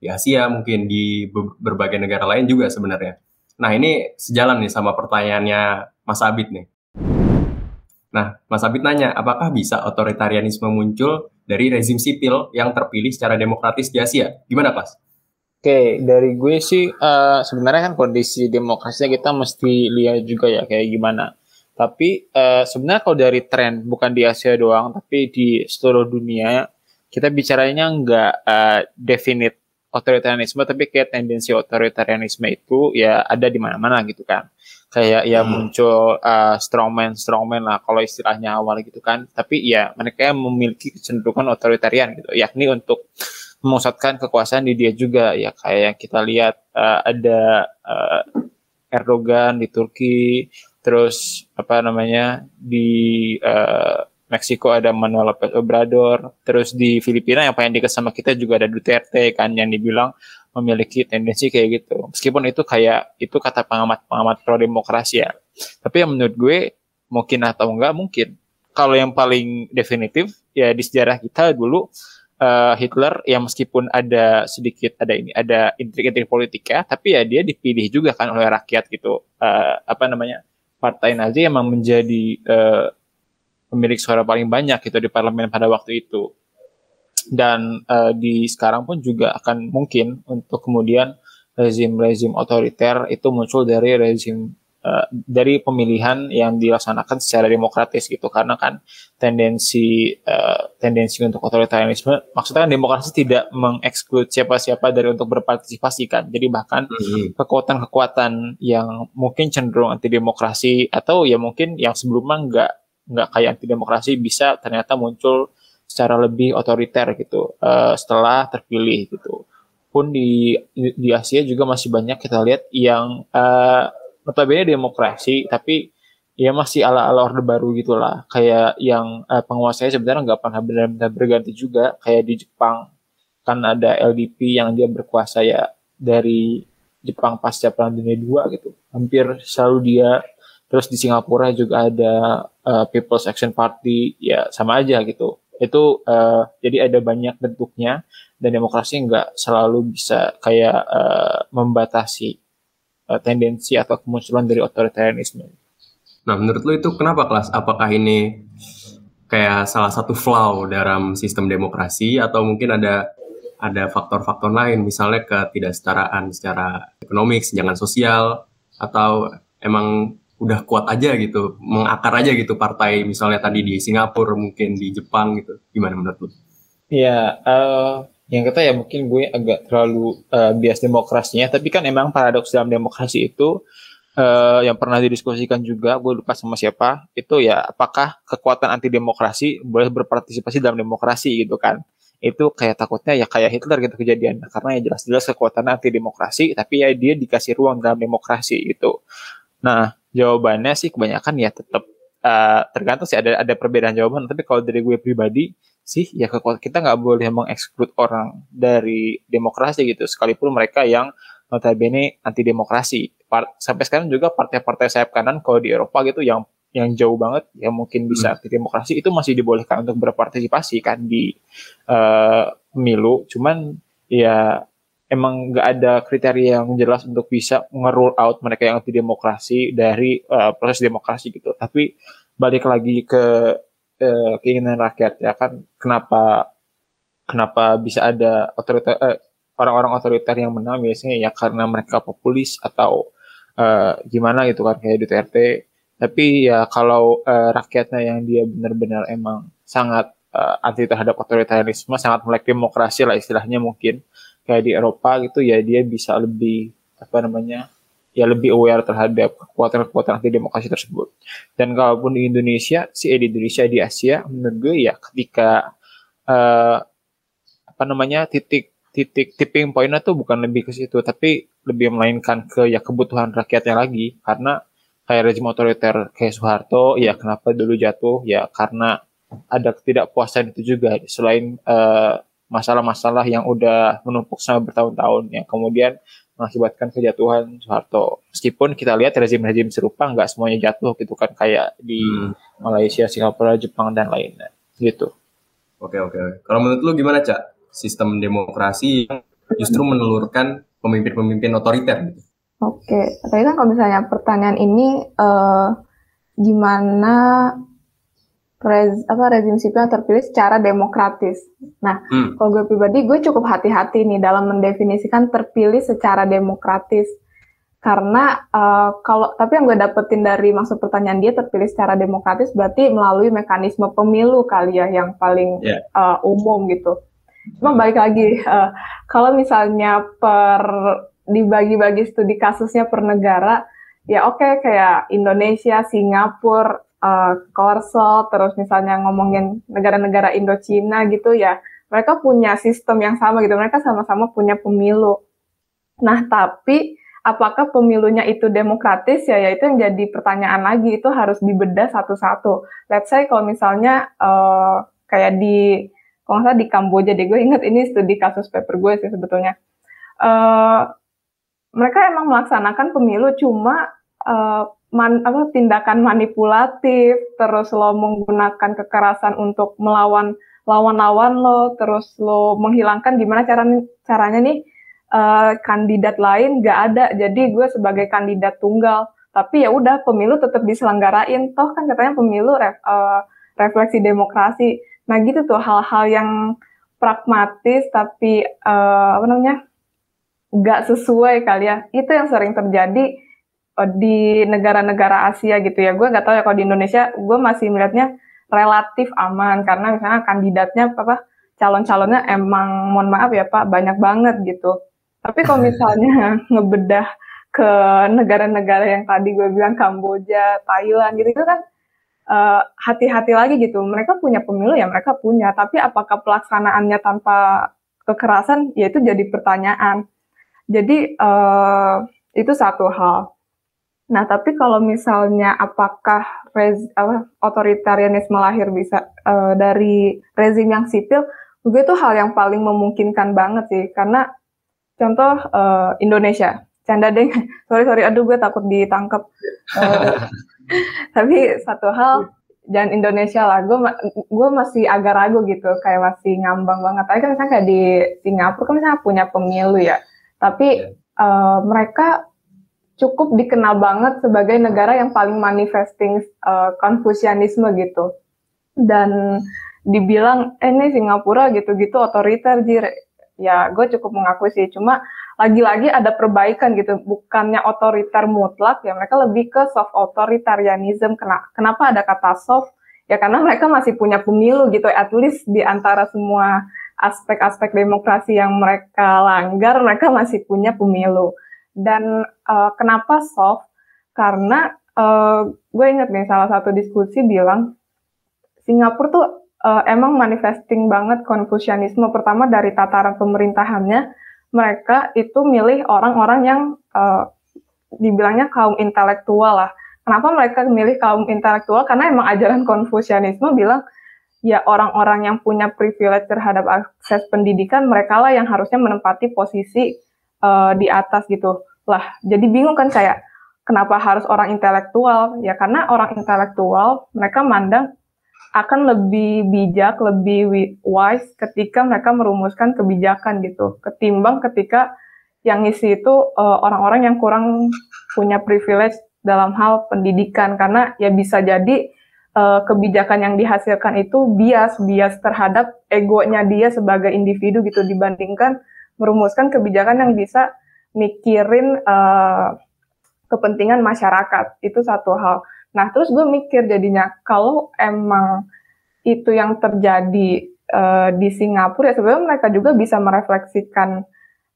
di Asia mungkin di be berbagai negara lain juga sebenarnya. Nah ini sejalan nih sama pertanyaannya Mas Abid nih. Nah Mas Abid nanya apakah bisa otoritarianisme muncul dari rezim sipil yang terpilih secara demokratis di Asia? Gimana Pas? Oke, dari gue sih uh, sebenarnya kan kondisi demokrasinya kita mesti lihat juga ya kayak gimana. Tapi uh, sebenarnya kalau dari tren bukan di Asia doang, tapi di seluruh dunia kita bicaranya nggak uh, definite otoritarianisme, tapi kayak tendensi otoritarianisme itu ya ada di mana-mana gitu kan. Kayak ya hmm. muncul uh, strongman strongman lah kalau istilahnya awal gitu kan. Tapi ya mereka yang memiliki kecenderungan otoritarian gitu, yakni untuk memusatkan kekuasaan di dia juga ya kayak yang kita lihat uh, ada uh, Erdogan di Turki, terus apa namanya di uh, Meksiko ada Manuel Lopez Obrador, terus di Filipina yang paling dekat sama kita juga ada Duterte kan yang dibilang memiliki tendensi kayak gitu. Meskipun itu kayak itu kata pengamat-pengamat pro demokrasi ya. Tapi yang menurut gue mungkin atau enggak mungkin. Kalau yang paling definitif ya di sejarah kita dulu uh, Hitler yang meskipun ada sedikit ada ini ada intrik-intrik politika tapi ya dia dipilih juga kan oleh rakyat gitu. Uh, apa namanya? partai Nazi emang menjadi uh, pemilik suara paling banyak gitu di parlemen pada waktu itu. Dan uh, di sekarang pun juga akan mungkin untuk kemudian rezim-rezim otoriter itu muncul dari rezim uh, dari pemilihan yang dilaksanakan secara demokratis gitu karena kan tendensi uh, tendensi untuk otoritarianisme maksudnya kan demokrasi tidak mengeksklud siapa-siapa dari untuk berpartisipasi kan jadi bahkan mm-hmm. kekuatan-kekuatan yang mungkin cenderung anti demokrasi atau ya mungkin yang sebelumnya nggak nggak kayak anti demokrasi bisa ternyata muncul secara lebih otoriter gitu uh, setelah terpilih gitu. Pun di di Asia juga masih banyak kita lihat yang uh, notabene demokrasi tapi ya masih ala-ala orde baru gitulah. Kayak yang uh, penguasanya sebenarnya nggak pernah benar-benar berganti juga kayak di Jepang. Kan ada LDP yang dia berkuasa ya dari Jepang pasca Perang Dunia II gitu. Hampir selalu dia. Terus di Singapura juga ada uh, People's Action Party ya sama aja gitu itu uh, jadi ada banyak bentuknya dan demokrasi nggak selalu bisa kayak uh, membatasi uh, tendensi atau kemunculan dari otoritarianisme. Nah, menurut lo itu kenapa kelas? Apakah ini kayak salah satu flaw dalam sistem demokrasi atau mungkin ada ada faktor-faktor lain misalnya ketidaksetaraan secara ekonomi, jangan sosial atau emang udah kuat aja gitu, mengakar aja gitu partai misalnya tadi di Singapura mungkin di Jepang gitu. Gimana menurut lu? Ya, uh, yang kata ya mungkin gue agak terlalu uh, bias demokrasinya, tapi kan emang paradoks dalam demokrasi itu uh, yang pernah didiskusikan juga, gue lupa sama siapa, itu ya apakah kekuatan anti demokrasi boleh berpartisipasi dalam demokrasi gitu kan? Itu kayak takutnya ya kayak Hitler gitu kejadian, karena ya jelas-jelas kekuatan anti demokrasi, tapi ya dia dikasih ruang dalam demokrasi gitu. Nah, jawabannya sih kebanyakan ya tetap uh, tergantung sih ada ada perbedaan jawaban. Tapi kalau dari gue pribadi sih ya kita nggak boleh mengeksklud orang dari demokrasi gitu. Sekalipun mereka yang notabene anti demokrasi sampai sekarang juga partai-partai sayap kanan kalau di Eropa gitu yang yang jauh banget yang mungkin bisa hmm. anti demokrasi itu masih dibolehkan untuk berpartisipasi kan di uh, pemilu cuman ya emang nggak ada kriteria yang jelas untuk bisa nge-rule out mereka yang anti demokrasi dari uh, proses demokrasi gitu. Tapi balik lagi ke uh, keinginan rakyat ya kan kenapa kenapa bisa ada otoriter uh, orang-orang otoriter yang menang biasanya ya karena mereka populis atau uh, gimana gitu kan kayak Duterte. Tapi ya kalau uh, rakyatnya yang dia benar-benar emang sangat uh, anti terhadap otoritarisme, sangat melek demokrasi lah istilahnya mungkin kayak di Eropa gitu ya dia bisa lebih apa namanya ya lebih aware terhadap kekuatan-kekuatan anti demokrasi tersebut. Dan kalaupun di Indonesia eh, di Indonesia di Asia menurut gue ya ketika uh, apa namanya titik titik tipping pointnya tuh bukan lebih ke situ tapi lebih melainkan ke ya kebutuhan rakyatnya lagi. Karena kayak rezim otoriter kayak Soeharto ya kenapa dulu jatuh? Ya karena ada ketidakpuasan itu juga. Selain uh, masalah-masalah yang udah menumpuk selama bertahun-tahun yang kemudian mengakibatkan kejatuhan Soeharto. Meskipun kita lihat rezim-rezim serupa nggak semuanya jatuh gitu kan kayak di hmm. Malaysia, Singapura, Jepang dan lainnya gitu. Oke oke. Kalau menurut lu gimana cak sistem demokrasi yang justru menelurkan pemimpin-pemimpin otoriter gitu? Oke, tapi kan kalau misalnya pertanyaan ini uh, gimana rez, apa rezim sipil yang terpilih secara demokratis. Nah, hmm. kalau gue pribadi, gue cukup hati-hati nih dalam mendefinisikan terpilih secara demokratis. Karena uh, kalau tapi yang gue dapetin dari maksud pertanyaan dia terpilih secara demokratis berarti melalui mekanisme pemilu kali ya yang paling yeah. uh, umum gitu. Cuma balik lagi, uh, kalau misalnya per dibagi-bagi studi kasusnya per negara, ya oke okay, kayak Indonesia, Singapura, uh, Korsel, terus misalnya ngomongin negara-negara Indochina gitu ya, mereka punya sistem yang sama gitu, mereka sama-sama punya pemilu. Nah, tapi apakah pemilunya itu demokratis ya, ya itu yang jadi pertanyaan lagi, itu harus dibedah satu-satu. Let's say kalau misalnya uh, kayak di, kalau nggak salah di Kamboja deh, gue inget ini studi kasus paper gue sih sebetulnya. Uh, mereka emang melaksanakan pemilu, cuma uh, man, apa tindakan manipulatif, terus lo menggunakan kekerasan untuk melawan lawan-lawan lo, terus lo menghilangkan gimana cara caranya nih uh, kandidat lain gak ada. Jadi gue sebagai kandidat tunggal, tapi ya udah pemilu tetap diselenggarain. Toh kan katanya pemilu ref, uh, refleksi demokrasi. Nah gitu tuh hal-hal yang pragmatis tapi uh, apa namanya gak sesuai kali ya. Itu yang sering terjadi di negara-negara Asia gitu ya. Gue nggak tahu ya kalau di Indonesia, gue masih melihatnya relatif aman karena misalnya kandidatnya apa calon-calonnya emang mohon maaf ya Pak banyak banget gitu. Tapi kalau [LAUGHS] misalnya ngebedah ke negara-negara yang tadi gue bilang Kamboja, Thailand gitu itu kan uh, hati-hati lagi gitu. Mereka punya pemilu ya mereka punya, tapi apakah pelaksanaannya tanpa kekerasan ya itu jadi pertanyaan. Jadi uh, itu satu hal. Nah, tapi kalau misalnya apakah rez, apa, otoritarianisme lahir bisa uh, dari rezim yang sipil, gue itu hal yang paling memungkinkan banget sih, karena contoh uh, Indonesia, canda deh, [LAUGHS] sorry sorry, aduh gue takut ditangkap. Uh, [LAUGHS] tapi satu hal, jangan Indonesia lah, gue gue masih agak ragu gitu, kayak masih ngambang banget. Tapi kan misalnya kayak di Singapura kan misalnya punya pemilu ya, tapi uh, mereka cukup dikenal banget sebagai negara yang paling manifesting uh, Konfusianisme gitu. dan dibilang eh ini Singapura gitu-gitu otoriter ya gue cukup mengakui sih. Cuma lagi-lagi ada perbaikan gitu. Bukannya otoriter mutlak ya mereka lebih ke soft authoritarianism. Kenapa ada kata soft? Ya karena mereka masih punya pemilu gitu. At least di antara semua aspek-aspek demokrasi yang mereka langgar mereka masih punya pemilu dan uh, kenapa soft karena uh, gue inget nih salah satu diskusi bilang Singapura tuh uh, emang manifesting banget konfusianisme pertama dari tataran pemerintahannya mereka itu milih orang-orang yang uh, dibilangnya kaum intelektual lah. Kenapa mereka milih kaum intelektual? Karena emang ajaran konfusianisme bilang ya orang-orang yang punya privilege terhadap akses pendidikan mereka lah yang harusnya menempati posisi uh, di atas gitu lah. Jadi bingung kan kayak kenapa harus orang intelektual? Ya karena orang intelektual mereka mandang akan lebih bijak, lebih wise ketika mereka merumuskan kebijakan gitu, ketimbang ketika yang ngisi itu eh, orang-orang uh, yang kurang punya privilege dalam hal pendidikan karena ya bisa jadi uh, kebijakan yang dihasilkan itu bias bias terhadap egonya dia sebagai individu gitu dibandingkan merumuskan kebijakan yang bisa mikirin uh, kepentingan masyarakat itu satu hal. Nah, terus gue mikir jadinya kalau emang itu yang terjadi uh, di Singapura ya sebenarnya mereka juga bisa merefleksikan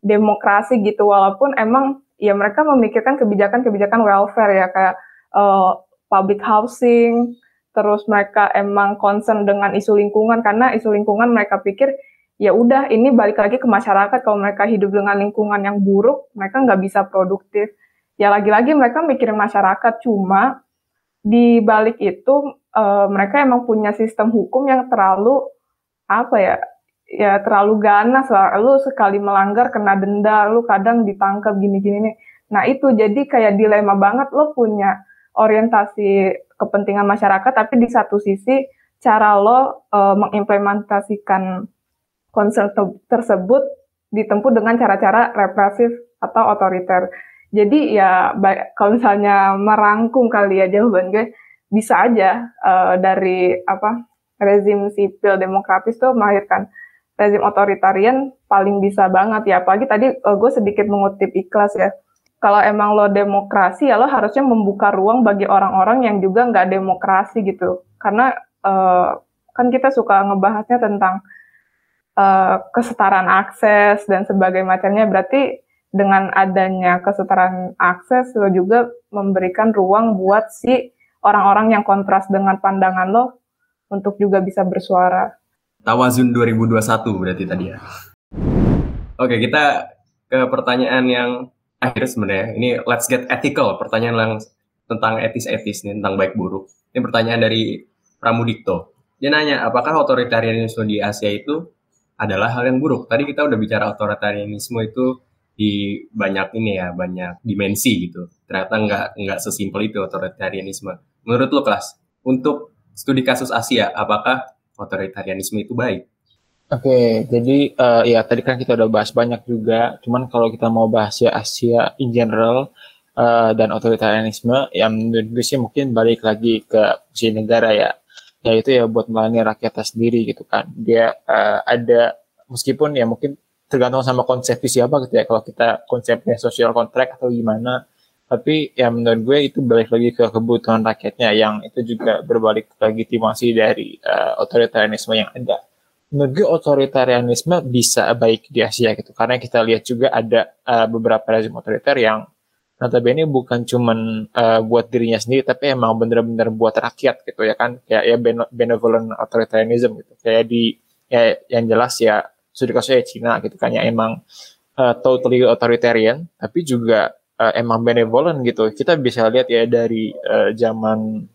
demokrasi gitu walaupun emang ya mereka memikirkan kebijakan-kebijakan welfare ya kayak uh, public housing terus mereka emang concern dengan isu lingkungan karena isu lingkungan mereka pikir ya udah ini balik lagi ke masyarakat. Kalau mereka hidup dengan lingkungan yang buruk mereka nggak bisa produktif. Ya lagi-lagi mereka mikirin masyarakat. Cuma di balik itu uh, mereka emang punya sistem hukum yang terlalu apa ya ya terlalu ganas lah. Lu sekali melanggar kena denda lu kadang ditangkap gini-gini nih. Nah itu jadi kayak dilema banget. Lo punya orientasi kepentingan masyarakat tapi di satu sisi cara lo uh, mengimplementasikan konsep tersebut ditempuh dengan cara-cara represif atau otoriter. Jadi ya kalau misalnya merangkum kali ya jawaban gue bisa aja uh, dari apa rezim sipil demokratis tuh melahirkan rezim otoritarian paling bisa banget ya. Apalagi tadi uh, gue sedikit mengutip ikhlas ya. Kalau emang lo demokrasi ya lo harusnya membuka ruang bagi orang-orang yang juga nggak demokrasi gitu. Karena uh, kan kita suka ngebahasnya tentang uh, kesetaraan akses dan sebagainya macamnya berarti dengan adanya kesetaraan akses lo juga memberikan ruang buat si orang-orang yang kontras dengan pandangan lo untuk juga bisa bersuara. Tawazun 2021 berarti tadi ya. Oke, kita ke pertanyaan yang akhir sebenarnya. Ini let's get ethical, pertanyaan yang tentang etis-etis nih, tentang baik buruk. Ini pertanyaan dari Pramudikto. Dia nanya, apakah otoritarianisme di Asia itu adalah hal yang buruk? Tadi kita udah bicara otoritarianisme itu di banyak ini ya banyak dimensi gitu ternyata nggak nggak sesimpel itu otoritarianisme menurut lo kelas untuk studi kasus Asia apakah otoritarianisme itu baik Oke, jadi uh, ya tadi kan kita udah bahas banyak juga. Cuman kalau kita mau bahas ya Asia in general uh, dan otoritarianisme, yang menurut gue sih mungkin balik lagi ke fungsi negara ya, yaitu ya buat melayani rakyatnya sendiri gitu kan. Dia uh, ada meskipun ya mungkin tergantung sama konsep siapa gitu ya kalau kita konsepnya social contract atau gimana. Tapi ya menurut gue itu balik lagi ke kebutuhan rakyatnya yang itu juga berbalik ke legitimasi dari uh, otoritarianisme yang ada. Menurut gue otoritarianisme bisa baik di Asia gitu. Karena kita lihat juga ada uh, beberapa rezim otoriter yang notabene bukan cuman uh, buat dirinya sendiri tapi emang bener-bener buat rakyat gitu ya kan. Kayak ya benevolent authoritarianism gitu. Kayak di ya yang jelas ya studi kasusnya Cina gitu kan ya emang uh, totally authoritarian tapi juga uh, emang benevolent gitu. Kita bisa lihat ya dari uh, zaman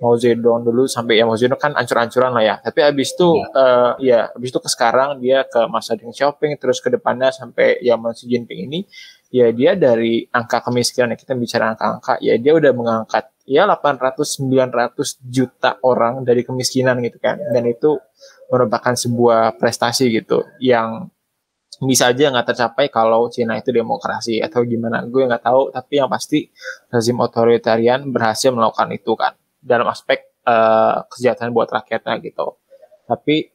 Mao Zedong dulu sampai ya Mao Zedong kan ancur-ancuran lah ya. Tapi abis itu ya. Uh, ya abis itu ke sekarang dia ke masa Deng Xiaoping terus ke depannya sampai zaman Xi Jinping ini ya dia dari angka kemiskinan kita bicara angka-angka ya dia udah mengangkat ya 800 900 juta orang dari kemiskinan gitu kan. Dan itu merupakan sebuah prestasi gitu yang bisa aja nggak tercapai kalau Cina itu demokrasi atau gimana. Gue nggak tahu tapi yang pasti rezim otoritarian berhasil melakukan itu kan dalam aspek uh, kesejahteraan buat rakyatnya gitu. Tapi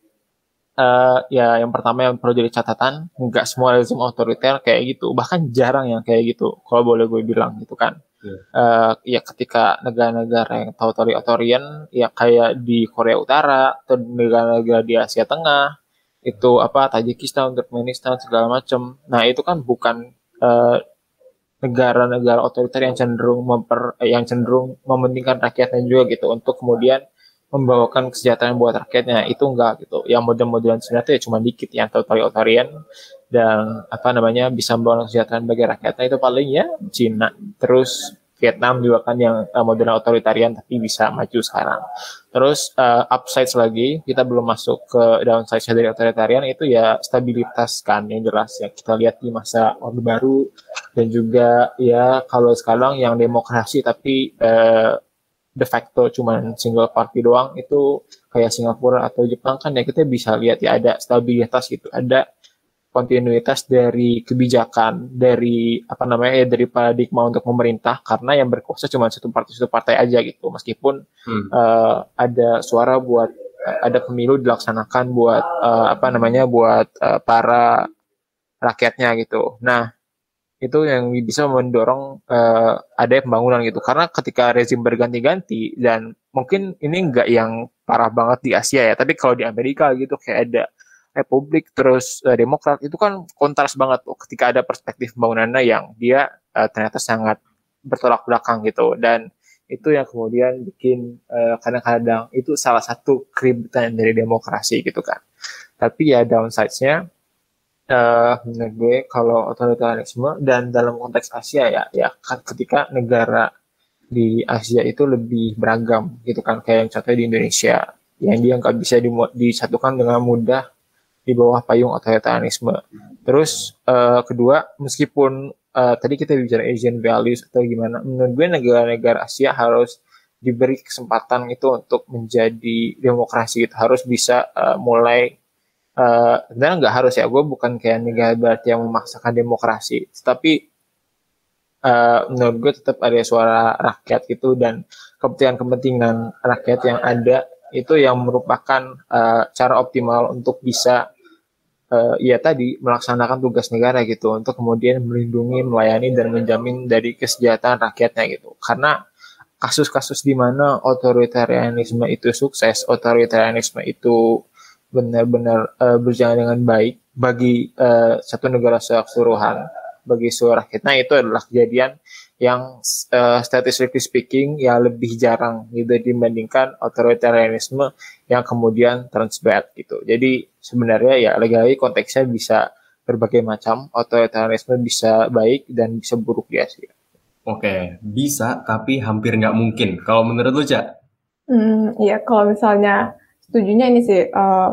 uh, ya yang pertama yang perlu jadi catatan nggak semua rezim otoriter kayak gitu bahkan jarang yang kayak gitu kalau boleh gue bilang gitu kan yeah. Iya. uh, ya ketika negara-negara yang otoritarian ya kayak di Korea Utara atau negara-negara di Asia Tengah itu apa Tajikistan, Turkmenistan segala macam nah itu kan bukan uh, negara-negara otoriter yang cenderung memper yang cenderung mementingkan rakyatnya juga gitu untuk kemudian membawakan kesejahteraan buat rakyatnya itu enggak gitu. Yang model-modelan sebenarnya ya cuma dikit yang totalitarian dan apa namanya bisa membawa kesejahteraan bagi rakyatnya. Itu paling ya Cina. Terus Vietnam juga kan yang uh, model otoritarian tapi bisa maju sekarang. Terus uh, upsides lagi kita belum masuk ke downside dari otoritarian itu ya stabilitas kan yang jelas yang kita lihat di masa orde baru dan juga ya kalau sekarang yang demokrasi tapi uh, de facto cuma single party doang itu kayak Singapura atau Jepang kan ya kita bisa lihat ya ada stabilitas gitu ada kontinuitas dari kebijakan dari apa namanya ya dari paradigma untuk pemerintah karena yang berkuasa cuma satu partai satu partai aja gitu meskipun hmm. uh, ada suara buat uh, ada pemilu dilaksanakan buat uh, apa namanya buat uh, para rakyatnya gitu nah itu yang bisa mendorong uh, ada pembangunan gitu. Karena ketika rezim berganti-ganti dan mungkin ini enggak yang parah banget di Asia ya tapi kalau di Amerika gitu kayak ada Republik terus uh, Demokrat itu kan kontras banget tuh ketika ada perspektif pembangunannya yang dia uh, ternyata sangat bertolak belakang gitu. Dan itu yang kemudian bikin kadang-kadang uh, itu salah satu keributan dari demokrasi gitu kan. Tapi ya downside-nya uh, menurut gue kalau otoritarianisme dan dalam konteks Asia ya ya kan ketika negara di Asia itu lebih beragam gitu kan kayak yang contohnya di Indonesia yang dia nggak bisa disatukan dengan mudah di bawah payung otoritarianisme. Terus uh, kedua meskipun uh, tadi kita bicara Asian values atau gimana, menurut gue negara-negara Asia harus diberi kesempatan itu untuk menjadi demokrasi itu harus bisa uh, mulai uh, sebenarnya nggak harus ya gue bukan kayak negara berarti yang memaksakan demokrasi tapi uh, menurut gue tetap ada suara rakyat gitu dan kepentingan-kepentingan rakyat yang ada itu yang merupakan uh, cara optimal untuk bisa uh, ya tadi melaksanakan tugas negara gitu untuk kemudian melindungi, melayani dan menjamin dari kesejahteraan rakyatnya gitu. Karena kasus-kasus di mana otoritarianisme itu sukses, otoritarianisme itu benar-benar uh, berjalan dengan baik bagi uh, satu negara secara keseluruhan bagi seluruh rakyat. Nah itu adalah kejadian yang uh, statistically speaking ya lebih jarang gitu dibandingkan otoritarianisme yang kemudian turns bad gitu. Jadi sebenarnya ya lagi-lagi konteksnya bisa berbagai macam. Otoritarianisme bisa baik dan bisa buruk di Asia. Oke, bisa tapi hampir nggak mungkin. Kalau menurut lu, Cak? Hmm, iya kalau misalnya setujunya ini sih uh,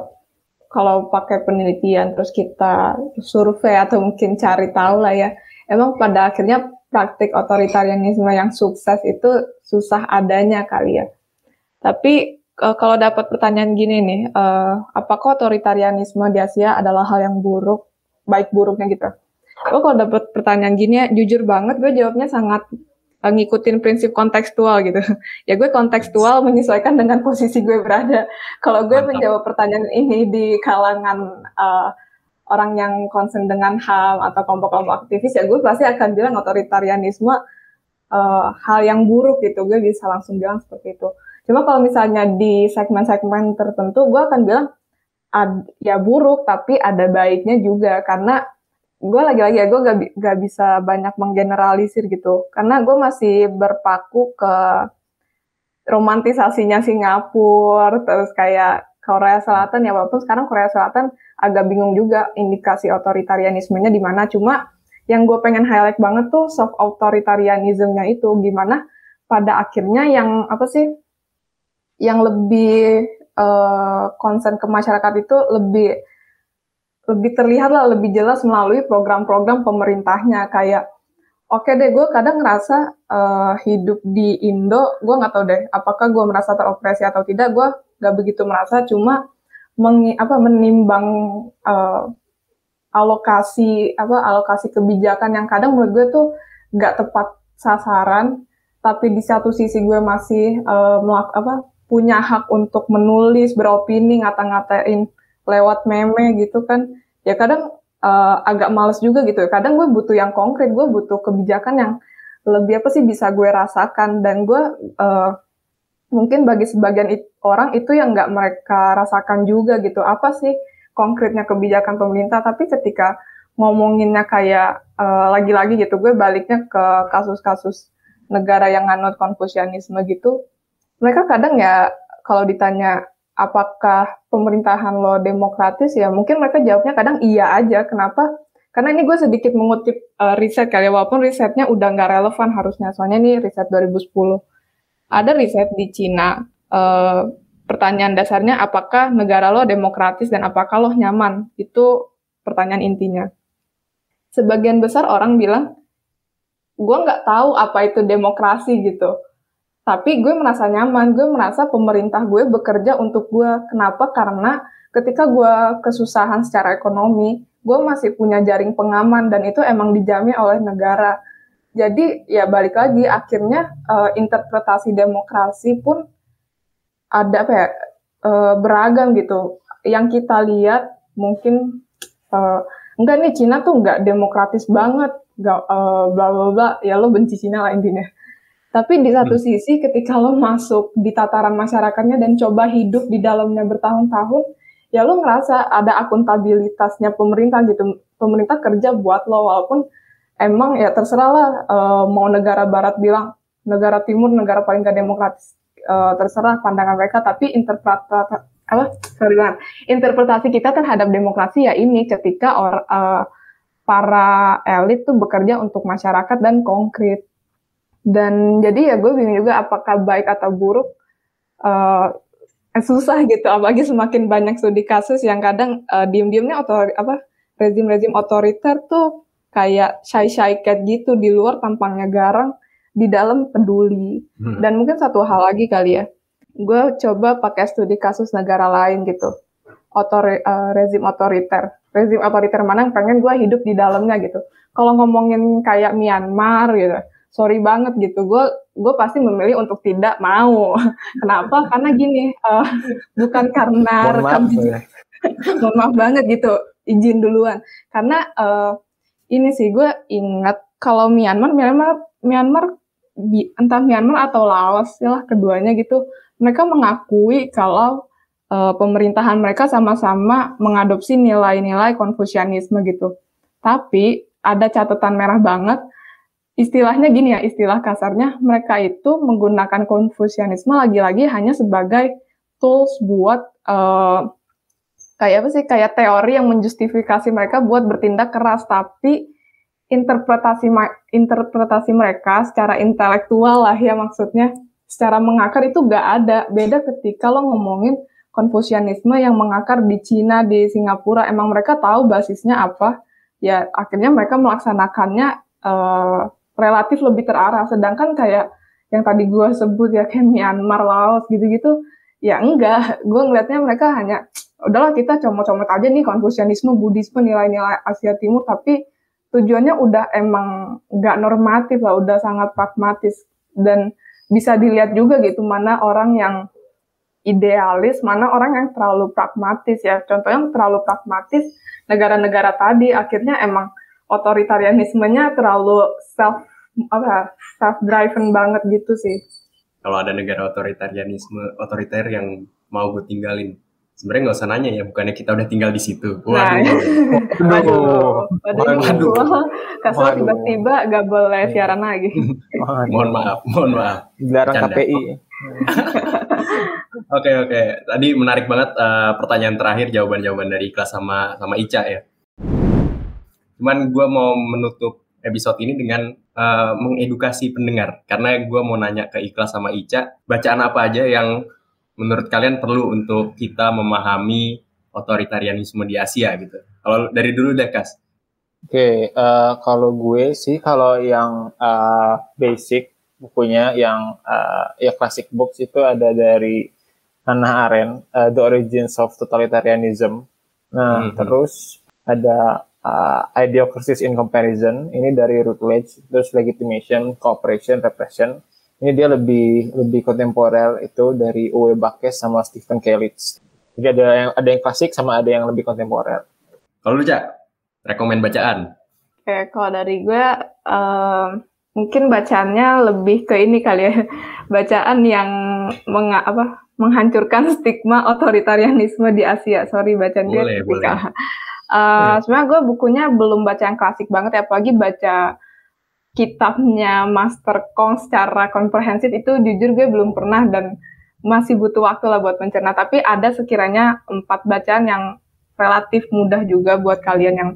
kalau pakai penelitian terus kita survei atau mungkin cari tahu lah ya emang pada akhirnya praktik otoritarianisme yang sukses itu susah adanya kali ya. Tapi uh, kalau dapat pertanyaan gini nih uh, apakah otoritarianisme di Asia adalah hal yang buruk baik buruknya gitu? Gue kalau dapat pertanyaan gini ya jujur banget gue jawabnya sangat ngikutin prinsip kontekstual gitu. [LAUGHS] ya gue kontekstual menyesuaikan dengan posisi gue berada. Kalau gue Mantap. menjawab pertanyaan ini di kalangan uh, orang yang concern dengan HAM atau kelompok-kelompok aktivis, ya gue pasti akan bilang otoritarianisme uh, hal yang buruk gitu. Gue bisa langsung bilang seperti itu. Cuma kalau misalnya di segmen-segmen tertentu, gue akan bilang ad, ya buruk, tapi ada baiknya juga karena gue lagi-lagi ya gue gak, gak bisa banyak menggeneralisir gitu. Karena gue masih berpaku ke romantisasinya Singapura terus kayak Korea Selatan ya walaupun sekarang Korea Selatan agak bingung juga indikasi otoritarianismenya di mana. Cuma yang gue pengen highlight banget tuh soft authoritarianismnya itu gimana pada akhirnya yang apa sih yang lebih uh, concern ke masyarakat itu lebih lebih terlihat lah lebih jelas melalui program-program pemerintahnya. Kayak oke okay deh gue kadang ngerasa uh, hidup di Indo gue nggak tahu deh apakah gue merasa teropresi atau tidak gue nggak begitu merasa. Cuma mengi, apa menimbang uh, alokasi apa alokasi kebijakan yang kadang menurut gue tuh nggak tepat sasaran. Tapi di satu sisi gue masih uh, melak, apa punya hak untuk menulis, beropini, ngata-ngatain lewat meme gitu kan. Ya kadang uh, agak males juga gitu. Kadang gue butuh yang konkret, gue butuh kebijakan yang lebih apa sih bisa gue rasakan dan gue uh, mungkin bagi sebagian it, orang itu yang nggak mereka rasakan juga gitu. Apa sih konkretnya kebijakan pemerintah? Tapi ketika ngomonginnya kayak eh, lagi-lagi gitu, gue baliknya ke kasus-kasus negara yang nganut konfusianisme gitu. Mereka kadang ya kalau ditanya apakah pemerintahan lo demokratis ya mungkin mereka jawabnya kadang iya aja. Kenapa? Karena ini gue sedikit mengutip uh, riset kali ya, walaupun risetnya udah nggak relevan harusnya. Soalnya ini riset 2010. Ada riset di Cina, uh, pertanyaan dasarnya apakah negara lo demokratis dan apakah lo nyaman? Itu pertanyaan intinya. Sebagian besar orang bilang, gue nggak tahu apa itu demokrasi gitu tapi gue merasa nyaman, gue merasa pemerintah gue bekerja untuk gue. Kenapa? Karena ketika gue kesusahan secara ekonomi, gue masih punya jaring pengaman dan itu emang dijamin oleh negara. Jadi ya balik lagi, akhirnya uh, interpretasi demokrasi pun ada apa ya uh, beragam gitu. Yang kita lihat mungkin uh, enggak nih Cina tuh enggak demokratis banget, enggak uh, bla bla bla. Ya lo benci Cina lah intinya tapi di satu hmm. sisi ketika lo masuk di tataran masyarakatnya dan coba hidup di dalamnya bertahun-tahun, ya lo ngerasa ada akuntabilitasnya pemerintah gitu. Pemerintah kerja buat lo walaupun emang ya terserah lah uh, mau negara barat bilang negara timur negara paling gak demokratis uh, terserah pandangan mereka tapi interpretasi apa sorry banget interpretasi kita terhadap demokrasi ya ini ketika or, uh, para elit tuh bekerja untuk masyarakat dan konkret dan jadi ya gue bingung juga apakah baik atau buruk uh, susah gitu. Apalagi semakin banyak studi kasus yang kadang uh, diem-diemnya otor apa rezim-rezim otoriter tuh kayak shy shy cat gitu di luar tampangnya garang di dalam peduli. Hmm. dan mungkin satu hal lagi kali ya. Gue coba pakai studi kasus negara lain gitu. Otor uh, rezim otoriter. Rezim otoriter mana yang pengen gue hidup di dalamnya gitu. Kalau ngomongin kayak Myanmar gitu sorry banget gitu. Gue gue pasti memilih untuk tidak mau. [LAUGHS] Kenapa? Karena gini uh, bukan karena mohon rekam maaf, [LAUGHS] mohon maaf banget gitu. Izin duluan. Karena uh, ini sih gue ingat kalau Myanmar Myanmar Myanmar entah Myanmar atau Laos ya lah keduanya gitu mereka mengakui kalau uh, pemerintahan mereka sama-sama mengadopsi nilai-nilai konfusianisme gitu. Tapi ada catatan merah banget istilahnya gini ya, istilah kasarnya mereka itu menggunakan konfusianisme lagi-lagi hanya sebagai tools buat uh, kayak apa sih kayak teori yang menjustifikasi mereka buat bertindak keras. Tapi interpretasi interpretasi mereka secara intelektual lah ya maksudnya. Secara mengakar itu gak ada. Beda ketika lo ngomongin konfusianisme yang mengakar di Cina di Singapura emang mereka tahu basisnya apa? Ya akhirnya mereka melaksanakannya uh, relatif lebih terarah. Sedangkan kayak yang tadi gue sebut ya kayak Myanmar, Laos gitu-gitu, ya enggak. Gue ngeliatnya mereka hanya udahlah kita comot-comot aja nih konfusianisme, Buddhisme, nilai-nilai Asia Timur, tapi tujuannya udah emang nggak normatif lah, udah sangat pragmatis dan bisa dilihat juga gitu mana orang yang idealis, mana orang yang terlalu pragmatis ya. Contohnya terlalu pragmatis negara-negara tadi akhirnya emang otoritarianismenya terlalu self apa self driven banget gitu sih. Kalau ada negara otoritarianisme otoriter yang mau gue tinggalin, sebenarnya nggak usah nanya ya, bukannya kita udah tinggal di situ. Waduh, nah, waduh, waduh, waduh, waduh. Kasih tiba-tiba gak boleh siaran lagi. mohon maaf, mohon maaf. Dilarang KPI. [LAUGHS] Oke oke, tadi menarik banget uh, pertanyaan terakhir jawaban-jawaban dari kelas sama sama Ica ya. Cuman gue mau menutup episode ini dengan uh, mengedukasi pendengar. Karena gue mau nanya ke Ikhlas sama Ica, bacaan apa aja yang menurut kalian perlu untuk kita memahami otoritarianisme di Asia gitu. Kalau dari dulu deh, Kas. Oke, okay, uh, eh, kalau gue sih kalau yang uh, basic bukunya yang uh, ya classic books itu ada dari Hannah Arendt, uh, The Origins of Totalitarianism. Nah, mm -hmm. terus ada uh, Idiocracies in Comparison ini dari Routledge terus Legitimation, Cooperation, Repression Ini dia lebih lebih kontemporer itu dari Uwe Bakes sama Stephen Kelitz. Jadi ada yang ada yang klasik sama ada yang lebih kontemporer. Kalau lu Cak, rekomen bacaan? Oke, kalau dari gue um, mungkin bacaannya lebih ke ini kali ya. [LAUGHS] Bacaan yang menga, apa menghancurkan stigma otoritarianisme di Asia. Sorry bacaan dia Boleh, boleh. Uh, sebenarnya gue bukunya belum baca yang klasik banget ya, apalagi baca kitabnya Master Kong secara komprehensif itu jujur gue belum pernah dan masih butuh waktu lah buat mencerna. Tapi ada sekiranya empat bacaan yang relatif mudah juga buat kalian yang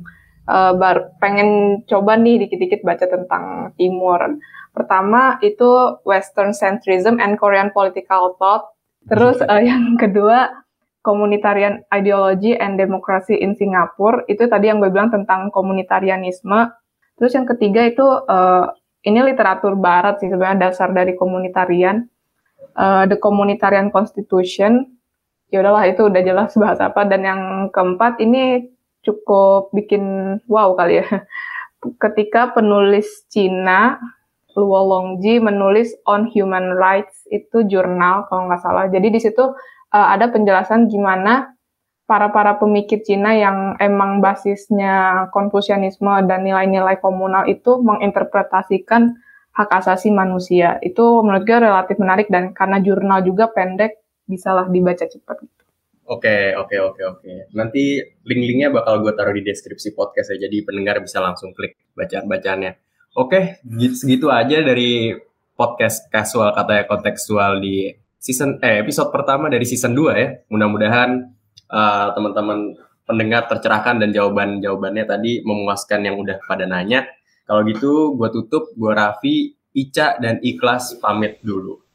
uh, bar pengen coba nih dikit-dikit baca tentang Timur. Pertama itu Western Centrism and Korean Political Thought. Terus uh, yang kedua Communitarian Ideology and Democracy in Singapore. Itu tadi yang gue bilang tentang komunitarianisme Terus yang ketiga itu uh, ini literatur barat sih sebenarnya dasar dari komunitarian. Uh, The Communitarian Constitution. Ya udahlah itu udah jelas bahas apa dan yang keempat ini cukup bikin wow kali ya. [LAUGHS] Ketika penulis Cina Luo Longji menulis On Human Rights itu jurnal kalau nggak salah. Jadi di situ uh, ada penjelasan gimana para para pemikir Cina yang emang basisnya konfusianisme dan nilai-nilai komunal itu menginterpretasikan hak asasi manusia. Itu menurut gue relatif menarik dan karena jurnal juga pendek, bisalah dibaca cepat. Oke, oke, oke, oke. Nanti link-linknya bakal gue taruh di deskripsi podcast ya, jadi pendengar bisa langsung klik bacaan-bacaannya. Oke, segitu aja dari podcast casual katanya kontekstual di season eh episode pertama dari season 2 ya. Mudah-mudahan uh, teman-teman pendengar tercerahkan dan jawaban-jawabannya tadi memuaskan yang udah pada nanya. Kalau gitu, gue tutup, gue Raffi, Ica, dan Ikhlas pamit dulu.